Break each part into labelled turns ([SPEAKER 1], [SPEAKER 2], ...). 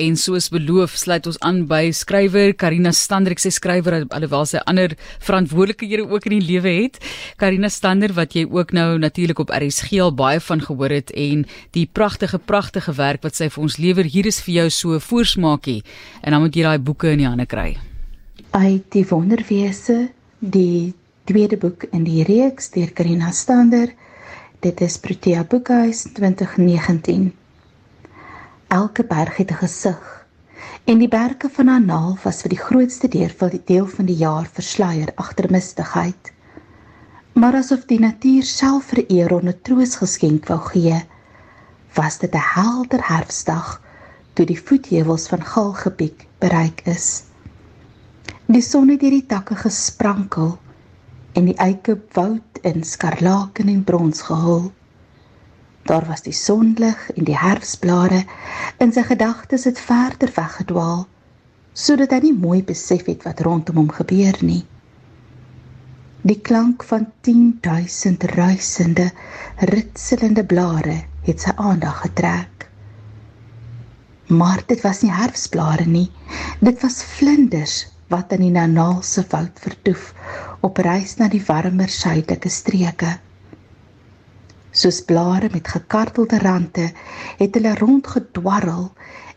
[SPEAKER 1] en soos beloof sluit ons aan by skrywer Karina Stander. Ek sê skrywer alhoewel sy ander verantwoordelikhede ook in die lewe het. Karina Stander wat jy ook nou natuurlik op RSG al baie van gehoor het en die pragtige pragtige werk wat sy vir ons lewer hier is vir jou so voorsmaakie en dan moet jy daai boeke in die hande kry.
[SPEAKER 2] Uit die wonderwese die tweede boek in die reeks deur Karina Stander. Dit is Protea Boekhuis 2019. Elke berg het 'n gesig en die berge van Anaal was vir die grootste deel van die deel van die jaar versluier agter mistigheid. Maar asof die natuur self vir Eron 'n troos geskenk wou gee, was dit 'n helder herfsdag toe die voetheuwels van Galgepiek bereik is. Die son het deur die takke gesprankel en die eike woud in skarlaken en brons gehul. Daar was die sonlig en die herfsblare in sy gedagtes het verder weggedwaal sodat hy nie mooi besef het wat rondom hom gebeur nie. Die klank van 10000 ruisende, ritselende blare het sy aandag getrek. Maar dit was nie herfsblare nie, dit was vlinders wat in die Nanaalse woud vertoef op reis na die warmer suidelike streke soos blare met gekartelde rande het hulle rondgedwarrel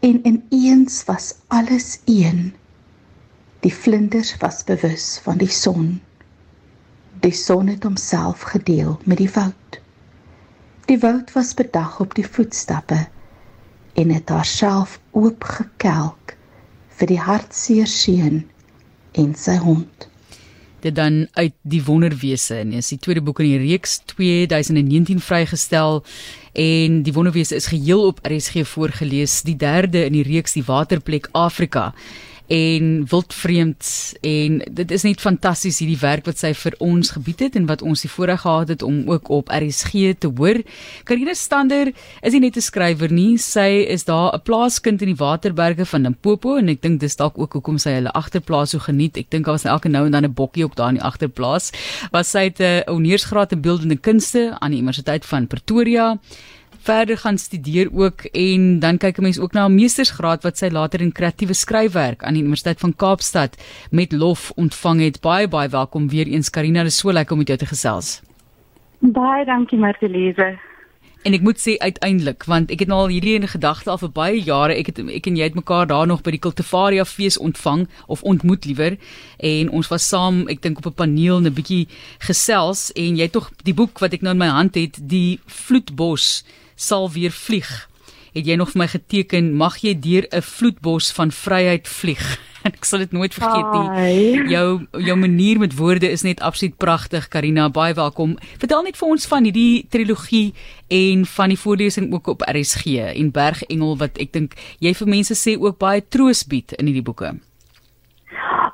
[SPEAKER 2] en ineens was alles een. Die vlinders was bewus van die son. Die son het homself gedeel met die woud. Die woud was bedag op die voetstappe en het haarself oopgekelk vir die hartseer seun en sy hond
[SPEAKER 1] dit dan uit die wonderwese en is die tweede boek in die reeks 2019 vrygestel. En die wonderwese is geheel op RSG voorgeles. Die derde in die reeks die waterplek Afrika en wildvreemd en dit is net fantasties hierdie werk wat sy vir ons gebied het en wat ons die voorreg gehad het om ook op RSG te hoor. Karine Stander is nie net 'n skrywer nie, sy is daar 'n plaaskind in die Waterberge van Limpopo en ek dink dis dalk ook hoekom sy hulle agterplaas so geniet. Ek dink daar was elke nou en dan 'n bokkie ook daar in die agterplaas. Was sy 'n honeursgraad in beeldende kunste aan die Universiteit van Pretoria verder gaan studeer ook en dan kyk 'n mens ook na 'n meestersgraad wat sy later in kreatiewe skryfwerk aan die Universiteit van Kaapstad met lof ontvang het. Baie baie welkom weer eens Karina, dit is so lekker om met jou te gesels.
[SPEAKER 3] Baie dankie Martelise.
[SPEAKER 1] En ek moet sê uiteindelik want ek het nou al hierdie in gedagte al vir baie jare ek het ek en jy het mekaar daar nog by die Cultivaria fees ontvang of ontmoet liewer en ons was saam ek dink op 'n paneel 'n bietjie gesels en jy het tog die boek wat ek nou in my hand het die vloedbos sal weer vlieg. Het jy nog vir my geteken mag jy deur 'n vloedbos van vryheid vlieg? Ek sal dit nooit vergeet nie. Jou jou manier met woorde is net absoluut pragtig, Karina. Baie welkom. Vertel net vir ons van hierdie trilogie en van die voorlesing ook op RSG en Bergengel wat ek dink jy vir mense sê ook baie troos bied in hierdie boeke.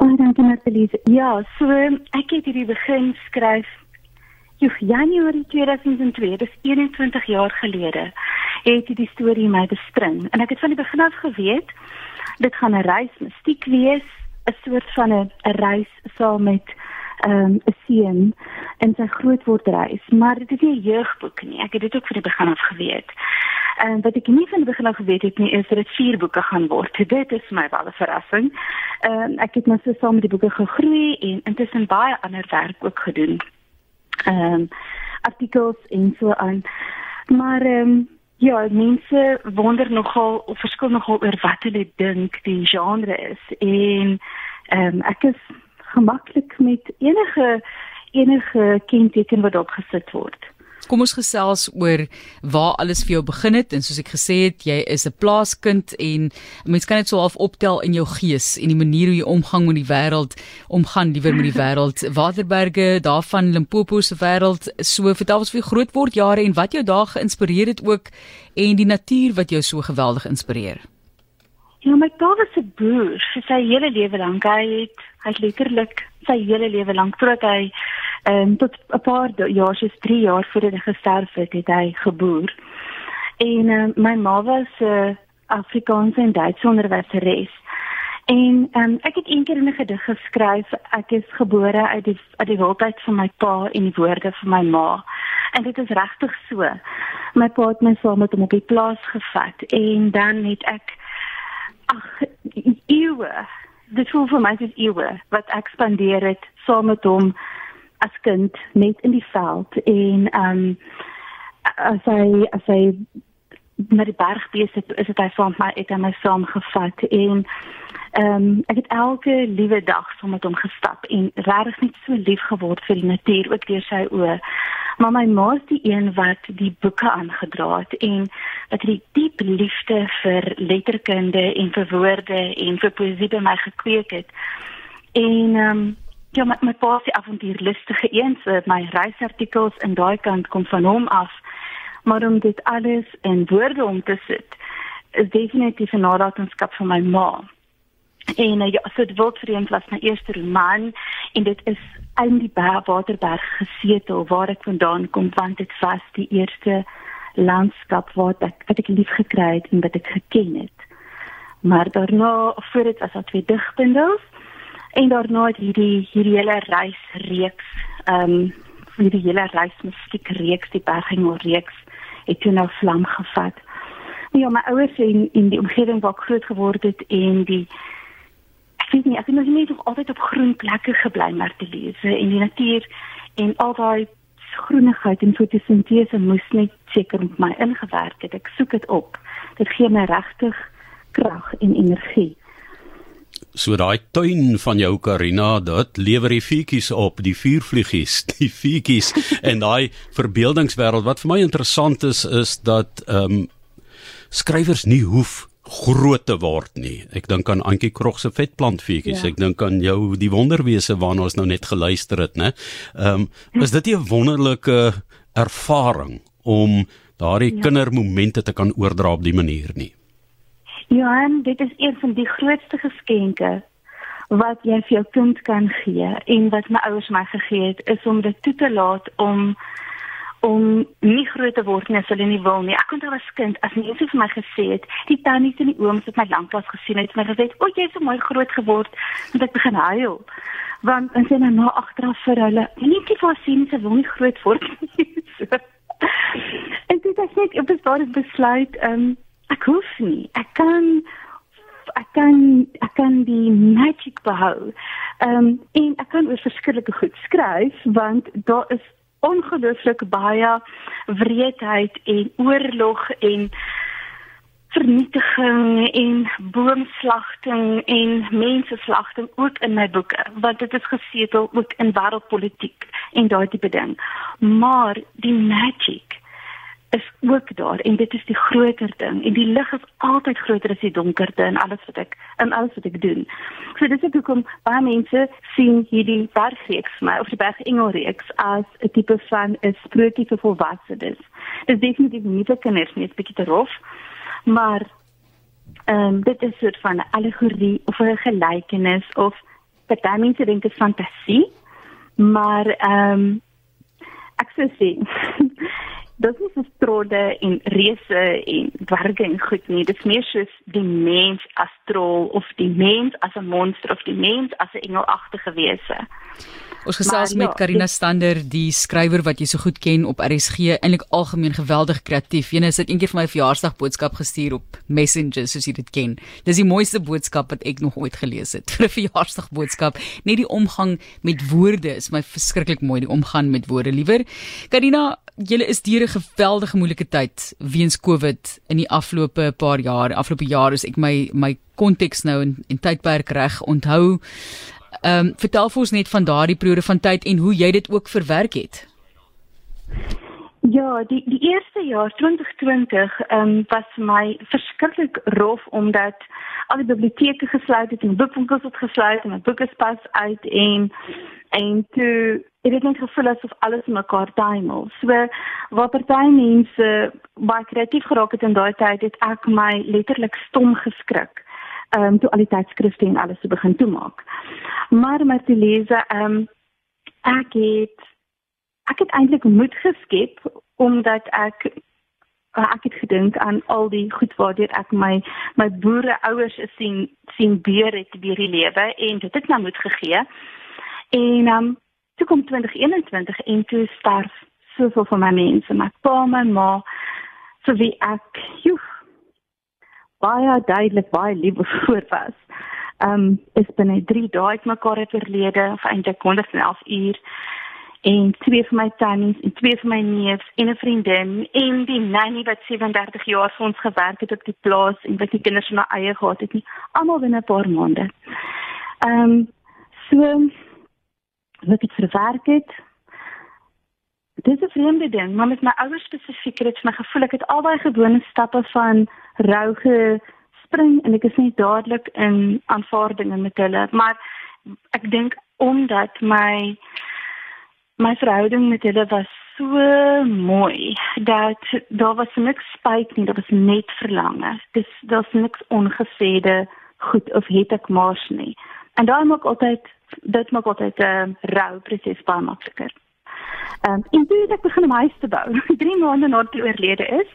[SPEAKER 3] Oh, dankie Martelies. Ja, so ek het hierdie begin skryf Joh, Januarie 2002, dis 21 jaar gelede, het die storie my bespring. En ek het van die begin af geweet dit gaan 'n reis mystiek wees, 'n soort van 'n reis saam met ehm, 'n um, seun en sy grootwordreis, maar dit is nie 'n jeugboek nie. Ek het dit ook van die begin af geweet. En um, wat ek nie van die begin af geweet het nie, is dat dit vier boeke gaan word. Dit is my wel 'n verrassing. Um, ek het net so saam met die boeke gegroei en intussen baie ander werk ook gedoen ehm um, artikels en so aan. Maar ehm um, ja, mense wonder nogal of verskil nogal oor wat hulle dink die genre is en ehm um, ek is gemaklik met enige enige kenteken wat op gesit word.
[SPEAKER 1] Kom ons gesels oor waar alles vir jou begin het en soos ek gesê het, jy is 'n plaaskind en mense kan dit so half optel in jou gees en die manier hoe jy omgang met die wêreld, omgaan liewer met die wêreld. Waterberge, daarvan Limpopo se wêreld, so vertel ons vir groot word jare en wat jou daar geïnspireer het ook en die natuur wat jou so geweldig inspireer.
[SPEAKER 3] Ja, my pa was 'n boer vir sy hele lewe lank. Hy het hy het letterlik sy hele lewe lank voordat hy En tot 'n paar jaar, soos 3 jaar voordat hy gesterf het, het hy geboer. En uh, my ma was 'n uh, Afrikaanse en Duitse onderwyseres. En um, ek het eendag 'n gedig geskryf, ek is gebore uit die uit die wildheid van my pa en die woorde van my ma. En dit is regtig so. My pa het my saam met hom op die plaas gevat en dan het ek eeue. Dit voel vir my soos eeue wat ek spandeer het saam met hom as kind net in die veld en ehm um, as hy as hy met die berg besig is dit hy saam met my my saamgevat en ehm um, ek het elke liewe dag saam met hom gestap en regtig net so lief geword vir die natuur ook deur sy oë. Maar my ma is die een wat die boeke aangedra het en wat die diep liefde vir letterkunde en vir woorde en vir poesie by my gekweek het. En ehm um, ja, my, my pa se avontuurlustige een, so my reisartikels in daai kant kom van hom af. Maar om dit alles in woorde om te sit, is definitief 'n nalatenskap van my ma. En uh, ja, so dit word vreemd was my eerste roman en dit is in die Waterberg gesetel waar ek vandaan kom want dit was die eerste landskap wat ek wat ek lief gekry het en wat ek geken het. Maar daarna voor dit was daar twee digbundels en daarna het hierdie hierdie hele reis reeks ehm um, hierdie hele reis musiek reeks die berging reeks het toe nou vlam gevat. Ja, my ouers in in die omgewing waar ek groot geword het en die ek weet nie, ek het nog nie nog altyd op groen plekke gebly maar te lees en die natuur en al daai groenigheid en fotosintese moes net seker met my ingewerk het. Ek soek dit op. Dit gee my regtig krag en energie.
[SPEAKER 4] So daai tuin van jou Karina, dit lewer die vuurtjies op, die vuurvliegies, die vuurtjies en daai verbeeldingswêreld wat vir my interessant is is dat ehm um, skrywers nie hoef groot te word nie. Ek dink aan Antjie Krog se vetplantvuurtjies. Ja. Ek dink aan jou die wonderwese waarna ons nou net geluister het, né? Ehm um, is dit 'n wonderlike ervaring om daardie ja. kindermomente te kan oordra op die manier nie?
[SPEAKER 3] Johan, dit is een van die grootste geskenke wat jy vir jou kind kan gee en wat my ouers my gegee het is om dit toe te laat om om nie groot te word nie as hulle nie wil nie. Ek kon as kind as mense vir my gesê het, die tannies en die ooms het my lanklaas gesien het, my gesê, "O, jy is so mooi groot geword." En ek begin huil. Want en sien nou agteraf vir hulle, "Nie die vir sien se wil nie groot word nie." so. En dit het net op 'n stadium besluit, ehm um, ek hoef nie. Ek kan ek kan ek kan die magic behou. Ehm um, en ek kan oor verskillende goed skryf want daar is ongelooflik baie wreedheid en oorlog en vernietiging en boomslagting en menseslagting ook in my boeke want dit is gesetel ook in wêreldpolitiek en daai tipe ding maar die magic is ook daar en dit is die groter ding en die lig is altyd groter as die donkerte in alles wat ek in alles wat ek doen. So dis ek kom baie mense sien hierdie bergreeks maar of die bergengelreeks as 'n tipe van 'n sprokie vir volwassenes. Dit is definitief nie vir kinders nie, dit is bietjie te rof. Maar ehm um, dit is 'n soort van allegorie of 'n gelykenis of party mense dink dit is fantasie. Maar ehm um, ek sou sê dit is nie strode en reuse en dwerge en goed nie. Dit is meer soos die mens as trol of die mens as 'n monster of die mens as 'n engelagtige wese.
[SPEAKER 1] Ons gesels met ja, Karina Stander, die skrywer wat jy so goed ken op RSG, eintlik algemeen geweldig kreatief. Jene het eendag vir my verjaarsdag boodskap gestuur op Messenger soos jy dit ken. Dis die mooiste boodskap wat ek nog ooit gelees het. Vir 'n verjaarsdag boodskap, net die omgang met woorde is my verskriklik mooi, die omgang met woorde liewer. Karina, julle is deur 'n geweldige moeilike tyd weens COVID in die afgelope paar jaar. Afgelope jaar is ek my my konteks nou in, in tydperk reg onthou. Ehm um, vertel vir ons net van daardie periode van tyd en hoe jy dit ook verwerk het.
[SPEAKER 3] Ja, die die eerste jaar 2020 ehm um, was vir my verskriklik rof omdat al die biblioteke gesluit het en boekwinkels het gesluit en my boeke pas uit en en toe het dit net gevoel asof alles mekaar tuimel. So waar party mense baie kreatief geraak het in daai tyd het ek my letterlik stom geskrik ehm um, toe al die tydskrifte en alles te begin toemaak. Maar met die leser ehm um, ek het ek het eintlik moed geskep omdat ek ek het gedink aan al die goed waardeur ek my my boere ouers sien sien beer het deur die lewe en dit het nou moed gegee. En ehm um, toe kom 2021 en toe sterf soveel van my mense, my pa, my ma, so wie ek joh baie duidelik baie lief voor was. um is binne 3 dae uit mekaar het oorlede of eintlik 111 uur en twee van my tannies en twee van my neefs en 'n vriendin en die nanny wat 37 jaar vir ons gewerk het op die plaas en wat die kinders na eie gehad het nie almal binne 'n paar maande. Ehm um, so wat ek verwerk het Dit is 'n vreemde ding, maar met my ouers spesifiek het dit my gevoel ek het al daai gewone stappe van rou gespring en ek is nie dadelik in aanvaarding met hulle, maar ek dink omdat my my verhouding met hulle was so mooi dat daar was niks spyt nie, daar was net verlange. Dis daar's niks ongesêde goed of het ek mars nie. En daai maak altyd dit maak altyd 'n uh, rou proses baie makliker. Ehm um, en toe ek begin om huis te bou, 3 maande nadat hy oorlede is,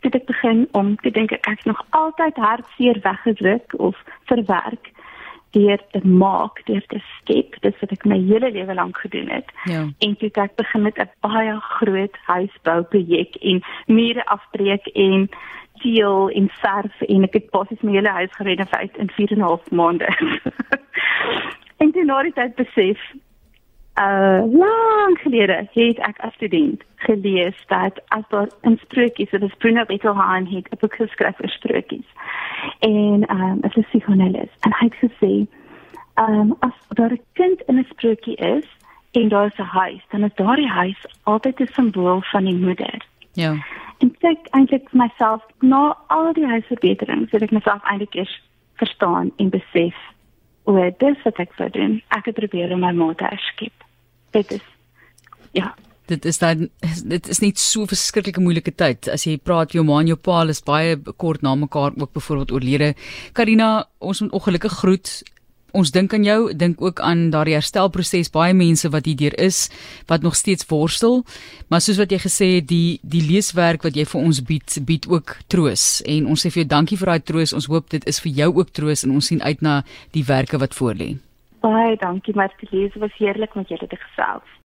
[SPEAKER 3] het ek begin om te dink ek het nog altyd hartseer weggedruk of verwerk deur te maak, deur te skep, dis wat ek my hele lewe lank gedoen het. Ja. En toe ek begin met 'n baie groot huisbou projek en mure afbreek en steel en verf en ek het basies my hele huis gerenoveer in 4 en 'n half maande. en toe na die tyd besef uh lang gelede het ek as student gelees dat as daar 'n sprokies, dit is Bruno Bettelheim het 'n boek geskryf oor sprokies. En um as 'n psigoanalis en hy het gesê um as daar 'n kind in 'n sprokie is en daar is 'n huis, dan is daardie huis altyd 'n simbool van die moeder.
[SPEAKER 1] Ja.
[SPEAKER 3] En ek eintlik vir myself na al die huisverbeterings het ek myself eintlik eers verstaan en besef hoe dit wat ek vir doen, ek het probeer om my ma te herskep dit is ja.
[SPEAKER 1] Dit is dan dit is net so verskriklike moeilike tyd. As jy praat jou ma en jou pa is baie kort na mekaar ook byvoorbeeld oorlede. Karina ons moet ongelukkig groet. Ons dink aan jou dink ook aan daardie herstelproses. Baie mense wat hierdeur is wat nog steeds worstel. Maar soos wat jy gesê het die die leeswerk wat jy vir ons bied bied ook troos. En ons sê vir jou dankie vir daai troos. Ons hoop dit is vir jou ook troos en ons sien uit na die werke wat voorlê
[SPEAKER 3] Baie dankie Martie, dit was heerlik met julle te gesels.